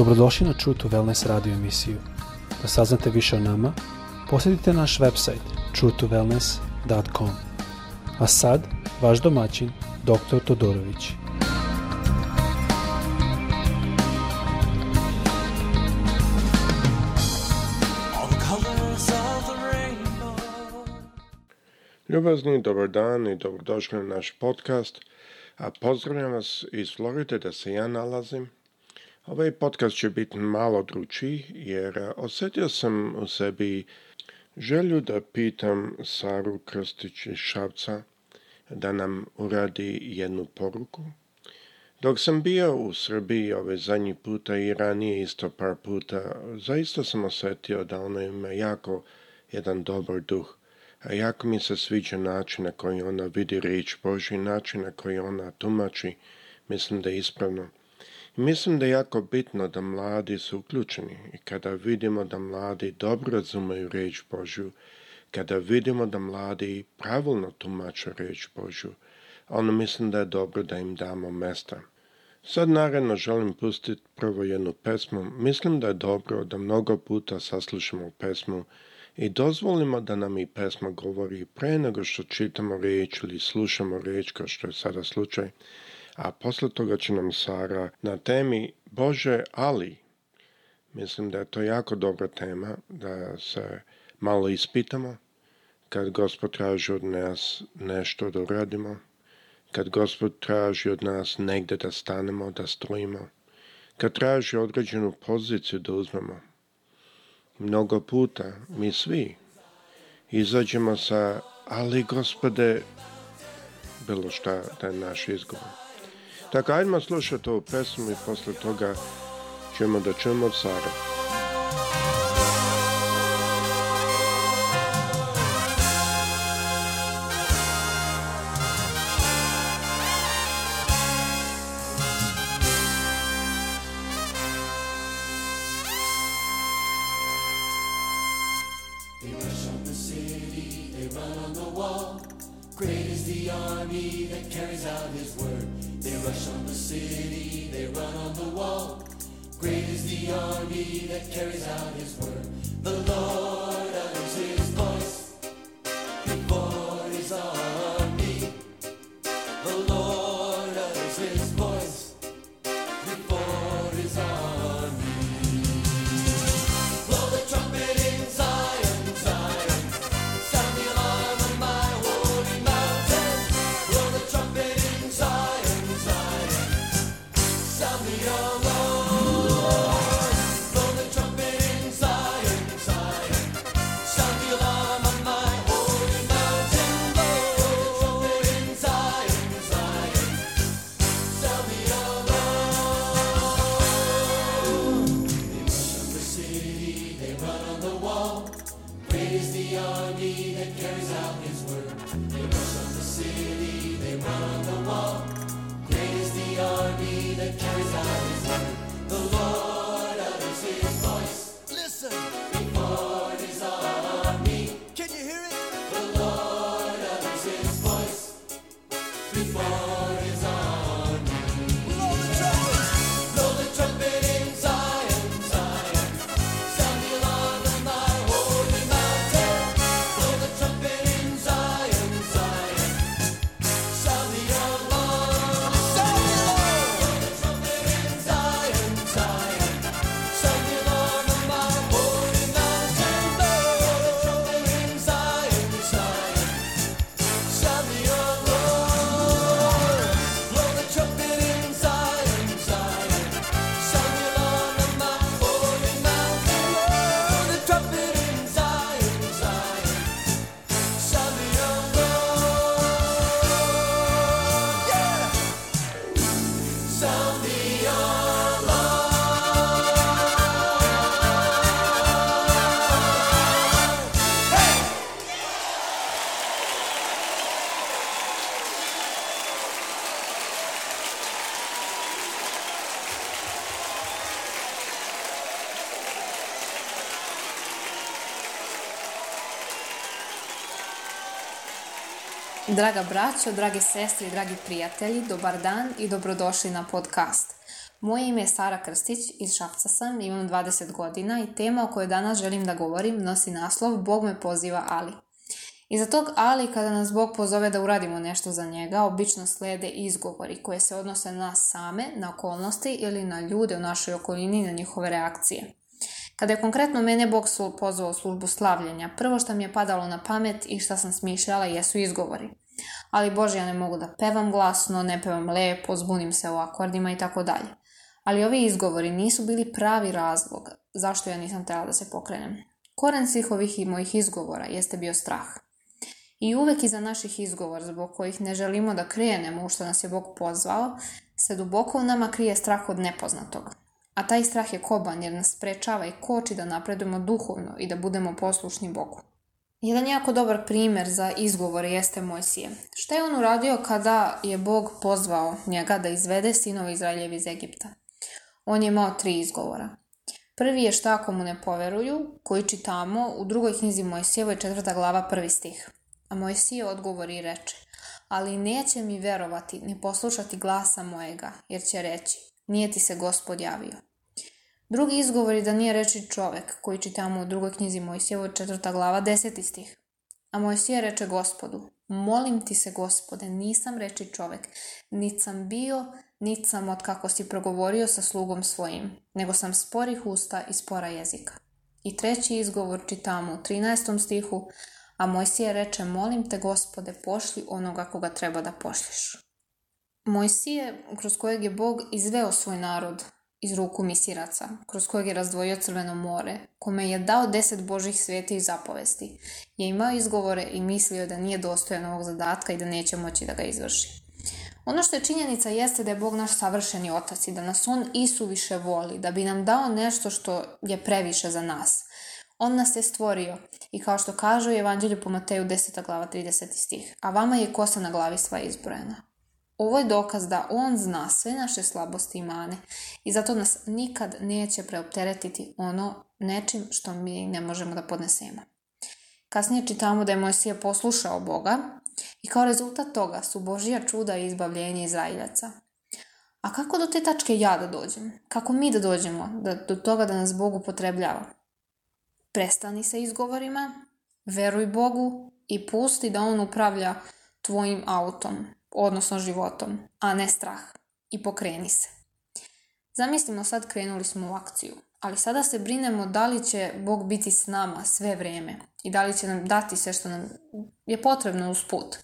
Dobrodošli na True to Wellness radio emisiju. Da saznate više o nama, posjetite naš website truetowellness.com. A sad, vaš domaćin, dr. Todorović. Ljubazni, dobar dan i dobrodošli na naš podcast. A pozdravljam vas iz Floride da se ja nalazim, Ovaj podcast će biti malo dručiji jer e, osjetio sam u sebi želju da pitam Saru Krstić iz Šavca da nam uradi jednu poruku. Dok sam bio u Srbiji ove ovaj zadnji puta i ranije isto par puta, zaista sam osjetio da ona ima jako jedan dobar duh. A jako mi se sviđa način na koji ona vidi riječ Boži, način na koji ona tumači, mislim da je ispravno. Mislim da je jako bitno da mladi su uključeni i kada vidimo da mladi dobro razumaju reč Božju, kada vidimo da mladi pravilno tumače reč Božju, ono mislim da je dobro da im damo mesta. Sad naravno želim pustiti prvo jednu pesmu. Mislim da je dobro da mnogo puta saslušamo pesmu i dozvolimo da nam i pesma govori pre nego što čitamo reč ili slušamo reč kao što je sada slučaj a posle toga će nam Sara na temi Bože, ali mislim da je to jako dobra tema da se malo ispitamo kad Gospod traži od nas nešto da uradimo, kad Gospod traži od nas negde da stanemo, da strojimo, kad traži određenu poziciju da uzmemo. Mnogo puta mi svi izađemo sa ali gospode bilo šta da je naš izgovor. Tako ajdemo slušati ovu pesmu i posle toga ćemo da čujemo od Sara. They rush on the city, they run on the wall. Great is the army that carries out his word. They rush on the city, they run on the wall. Great is the army that carries out his word. The Lord. Draga braćo, drage sestri, i dragi prijatelji, dobar dan i dobrodošli na podcast. Moje ime je Sara Krstić, iz Šapca sam, imam 20 godina i tema o kojoj danas želim da govorim nosi naslov Bog me poziva Ali. Iza tog ali kada nas Bog pozove da uradimo nešto za njega, obično slede izgovori koje se odnose na nas same, na okolnosti ili na ljude u našoj okolini i na njihove reakcije. Kada je konkretno mene Bog pozvao službu slavljenja, prvo što mi je padalo na pamet i što sam smišljala jesu izgovori ali bože ja ne mogu da pevam glasno, ne pevam lepo, zbunim se u akordima i tako dalje. Ali ovi izgovori nisu bili pravi razlog zašto ja nisam trebala da se pokrenem. Koren svih ovih i mojih izgovora jeste bio strah. I uvek iza naših izgovor zbog kojih ne želimo da krenemo u što nas je Bog pozvao, se duboko u nama krije strah od nepoznatog. A taj strah je koban jer nas sprečava i koči da napredujemo duhovno i da budemo poslušni Bogu. Jedan jako dobar primjer za izgovor jeste Mojsije. Šta je on uradio kada je Bog pozvao njega da izvede sinovi Izraeljevi iz Egipta? On je imao tri izgovora. Prvi je šta ako mu ne poveruju, koji čitamo u drugoj knjizi Mojsijevoj četvrta glava prvi stih. A Mojsije odgovori i reče, ali neće mi verovati ni poslušati glasa mojega, jer će reći, nije ti se gospod javio. Drugi izgovor je da nije reči čovek, koji čitamo u drugoj knjizi od četvrta glava, deseti stih. A Mojsije reče gospodu, molim ti se gospode, nisam reči čovek, nit sam bio, nit sam od kako si progovorio sa slugom svojim, nego sam sporih usta i spora jezika. I treći izgovor čitamo u 13. stihu, a Mojsije reče, molim te gospode, pošli onoga koga treba da pošliš. Mojsije, kroz kojeg je Bog izveo svoj narod iz ruku misiraca, kroz kojeg je razdvojio Crveno more, kome je dao deset božih svijeti i zapovesti, je imao izgovore i mislio da nije dostojan ovog zadatka i da neće moći da ga izvrši. Ono što je činjenica jeste da je Bog naš savršeni otac i da nas On isuviše voli, da bi nam dao nešto što je previše za nas. On nas je stvorio i kao što kaže u Evanđelju po Mateju 10. glava 30. stih, a vama je kosa na glavi sva izbrojena. Ovo je dokaz da on zna sve naše slabosti i mane i zato nas nikad neće preopteretiti ono nečim što mi ne možemo da podnesemo. Kasnije čitamo da je Mojsija poslušao Boga i kao rezultat toga su Božija čuda i izbavljenje Izraeljaca. A kako do te tačke ja da dođem? Kako mi da dođemo do toga da nas Bog upotrebljava? Prestani sa izgovorima, veruj Bogu i pusti da On upravlja tvojim autom, odnosno životom, a ne strah. I pokreni se. Zamislimo sad krenuli smo u akciju, ali sada se brinemo da li će Bog biti s nama sve vrijeme i da li će nam dati sve što nam je potrebno uz put.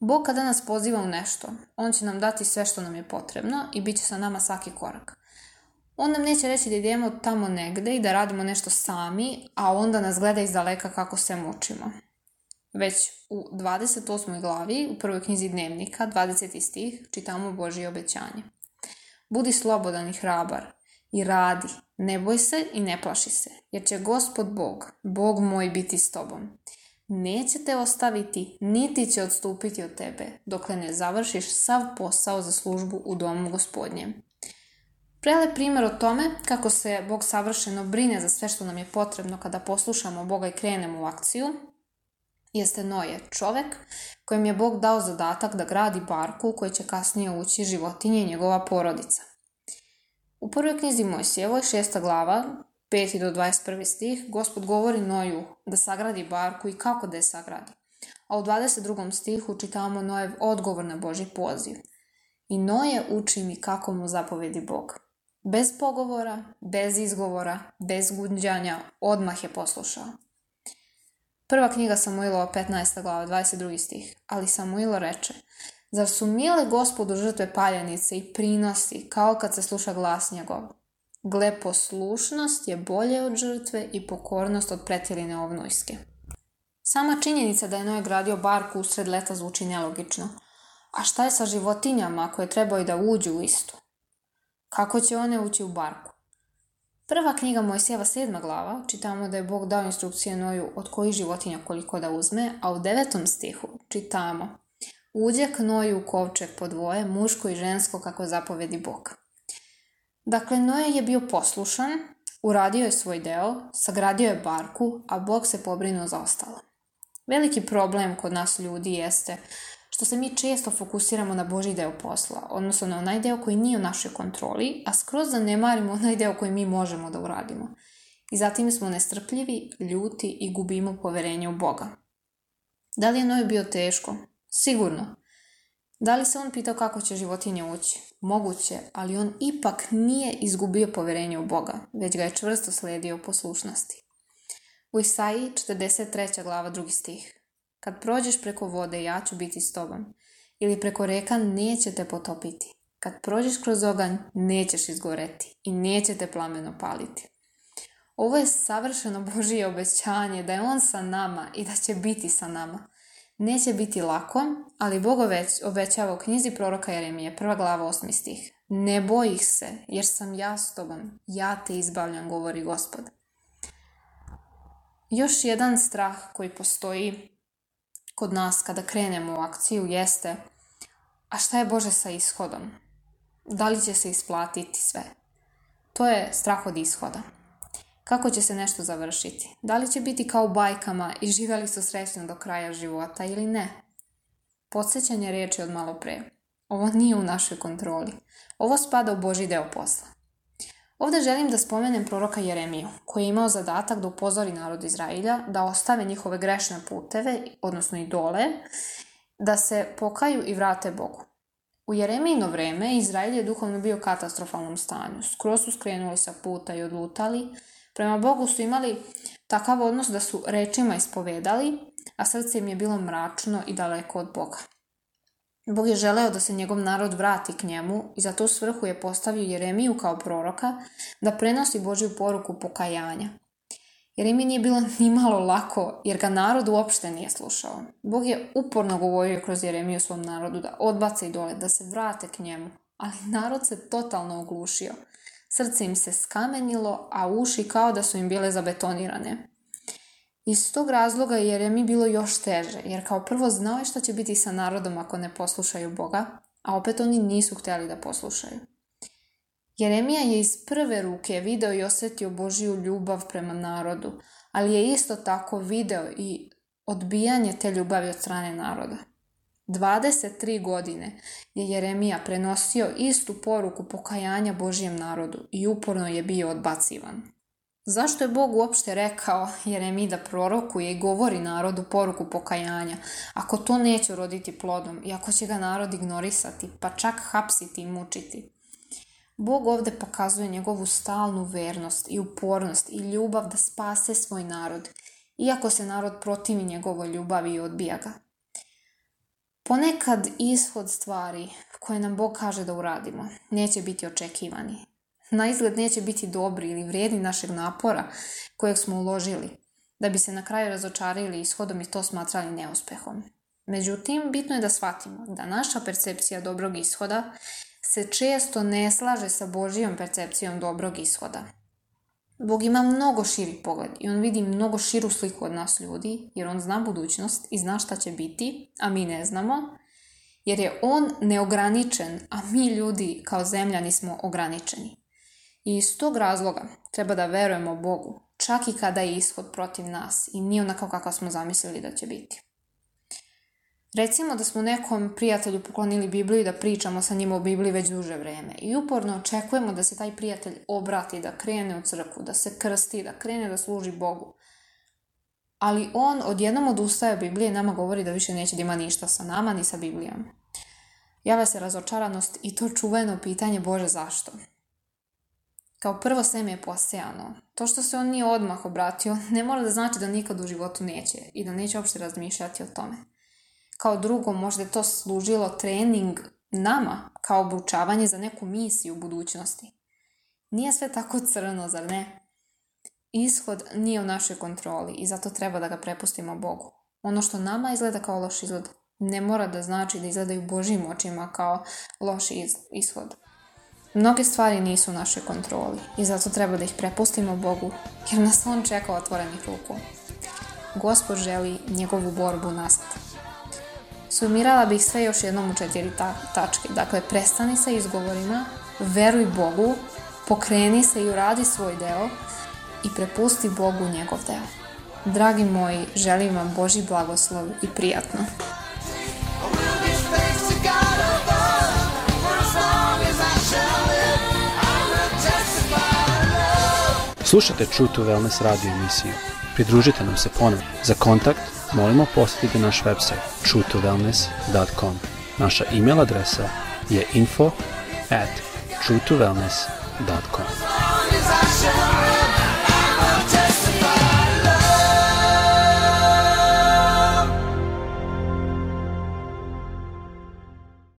Bog kada nas poziva u nešto, On će nam dati sve što nam je potrebno i bit će sa nama svaki korak. On nam neće reći da idemo tamo negde i da radimo nešto sami, a onda nas gleda iz daleka kako se mučimo. Već u 28. glavi, u prvoj knjizi dnevnika, 20. stih, čitamo Božje obećanje. Budi slobodan i hrabar i radi, ne boj se i ne plaši se, jer će gospod Bog, Bog moj biti s tobom. Neće te ostaviti, niti će odstupiti od tebe, dokle ne završiš sav posao za službu u domu gospodnjem. Prele primjer o tome kako se Bog savršeno brine za sve što nam je potrebno kada poslušamo Boga i krenemo u akciju jeste Noje, čovek kojem je Bog dao zadatak da gradi barku u kojoj će kasnije ući životinje i njegova porodica. U prvoj knjizi Mojsijevoj, šesta glava, 5. do 21. stih, gospod govori Noju da sagradi barku i kako da je sagradi. A u 22. stihu čitamo Nojev odgovor na Boži poziv. I Noje uči mi kako mu zapovedi Bog. Bez pogovora, bez izgovora, bez gunđanja, odmah je poslušao. Prva knjiga Samuilova 15. glava, 22. stih. Ali Samuilo reče, zar su mile gospodu žrtve paljenice i prinosi, kao kad se sluša glas njegov? Gle, poslušnost je bolje od žrtve i pokornost od pretjeline ovnojske. Sama činjenica da je Noe gradio barku usred leta zvuči nelogično. A šta je sa životinjama koje trebaju da uđu u istu? Kako će one ući u barku? Prva knjiga Mojsijeva sedma glava čitamo da je Bog dao instrukcije Noju od kojih životinja koliko da uzme, a u devetom stihu čitamo Uđe Noju u kovčeg po dvoje, muško i žensko kako zapovedi Bog. Dakle, Noje je bio poslušan, uradio je svoj deo, sagradio je barku, a Bog se pobrinuo za ostalo. Veliki problem kod nas ljudi jeste što se mi često fokusiramo na Boži deo posla, odnosno na onaj deo koji nije u našoj kontroli, a skroz zanemarimo onaj deo koji mi možemo da uradimo. I zatim smo nestrpljivi, ljuti i gubimo poverenje u Boga. Da li je Noj bio teško? Sigurno. Da li se on pitao kako će životinje ući? Moguće, ali on ipak nije izgubio poverenje u Boga, već ga je čvrsto sledio poslušnosti. U Isaiji 43. glava 2. stih kad prođeš preko vode, ja ću biti s tobom. Ili preko reka neće te potopiti. Kad prođeš kroz oganj, nećeš izgoreti i neće te plameno paliti. Ovo je savršeno Božije obećanje da je On sa nama i da će biti sa nama. Neće biti lako, ali Bog obećava u knjizi proroka Jeremije, prva glava osmi stih. Ne bojih se, jer sam ja s tobom, ja te izbavljam, govori gospod. Još jedan strah koji postoji kod nas kada krenemo u akciju jeste a šta je Bože sa ishodom? Da li će se isplatiti sve? To je strah od ishoda. Kako će se nešto završiti? Da li će biti kao bajkama i živjeli su srećno do kraja života ili ne? Podsećanje riječi od malo pre. Ovo nije u našoj kontroli. Ovo spada u Boži deo posla. Ovdje želim da spomenem proroka Jeremiju, koji je imao zadatak da upozori narod Izraelja da ostave njihove grešne puteve, odnosno idole, da se pokaju i vrate Bogu. U Jeremijino vreme Izrael je duhovno bio u katastrofalnom stanju. Skroz su skrenuli sa puta i odlutali. Prema Bogu su imali takav odnos da su rečima ispovedali, a srce im je bilo mračno i daleko od Boga. Bog je želeo da se njegov narod vrati k njemu i za tu svrhu je postavio Jeremiju kao proroka da prenosi Božju poruku pokajanja. Jeremiji nije bilo ni malo lako jer ga narod uopšte nije slušao. Bog je uporno govorio kroz Jeremiju svom narodu da odbace i dole, da se vrate k njemu, ali narod se totalno oglušio. Srce im se skamenilo, a uši kao da su im bile zabetonirane. Iz tog razloga jer je mi bilo još teže, jer kao prvo znao je što će biti sa narodom ako ne poslušaju Boga, a opet oni nisu htjeli da poslušaju. Jeremija je iz prve ruke video i osjetio Božiju ljubav prema narodu, ali je isto tako video i odbijanje te ljubavi od strane naroda. 23 godine je Jeremija prenosio istu poruku pokajanja Božijem narodu i uporno je bio odbacivan. Zašto je Bog uopšte rekao Jeremida prorokuje i govori narodu poruku pokajanja, ako to neće roditi plodom i ako će ga narod ignorisati, pa čak hapsiti i mučiti? Bog ovdje pokazuje njegovu stalnu vernost i upornost i ljubav da spase svoj narod, iako se narod protivi njegovoj ljubavi i odbija ga. Ponekad ishod stvari koje nam Bog kaže da uradimo neće biti očekivani, na izgled neće biti dobri ili vrijedni našeg napora kojeg smo uložili, da bi se na kraju razočarili ishodom i to smatrali neuspehom. Međutim, bitno je da shvatimo da naša percepcija dobrog ishoda se često ne slaže sa Božijom percepcijom dobrog ishoda. Bog ima mnogo širi pogled i on vidi mnogo širu sliku od nas ljudi, jer on zna budućnost i zna šta će biti, a mi ne znamo, jer je on neograničen, a mi ljudi kao zemljani smo ograničeni. I iz tog razloga treba da verujemo Bogu, čak i kada je ishod protiv nas i nije onako kako smo zamislili da će biti. Recimo da smo nekom prijatelju poklonili Bibliju i da pričamo sa njim o Bibliji već duže vreme i uporno očekujemo da se taj prijatelj obrati, da krene u crkvu, da se krsti, da krene da služi Bogu. Ali on odjednom odustaje od Biblije i nama govori da više neće da ima ništa sa nama ni sa Biblijom. Java se razočaranost i to čuveno pitanje Bože zašto. Kao prvo sve mi je posejano. To što se on nije odmah obratio ne mora da znači da nikad u životu neće i da neće uopšte razmišljati o tome. Kao drugo, možda je to služilo trening nama kao obučavanje za neku misiju u budućnosti. Nije sve tako crno, zar ne? Ishod nije u našoj kontroli i zato treba da ga prepustimo Bogu. Ono što nama izgleda kao loš izgled ne mora da znači da izgledaju u Božim očima kao loš ishod. Mnoge stvari nisu u našoj kontroli i zato treba da ih prepustimo Bogu, jer nas On čeka otvorenih ruku. Gospod želi njegovu borbu nazad. Sumirala bih sve još jednom u četiri ta tačke. Dakle, prestani sa izgovorima, veruj Bogu, pokreni se i uradi svoj deo i prepusti Bogu njegov deo. Dragi moji, želim vam Boži blagoslov i prijatno. Slušajte True to Wellness radio emisiju. Pridružite nam se ponovno. Za kontakt molimo posjetite naš website truetowellness.com. Naša e adresa je info at truetowellness.com.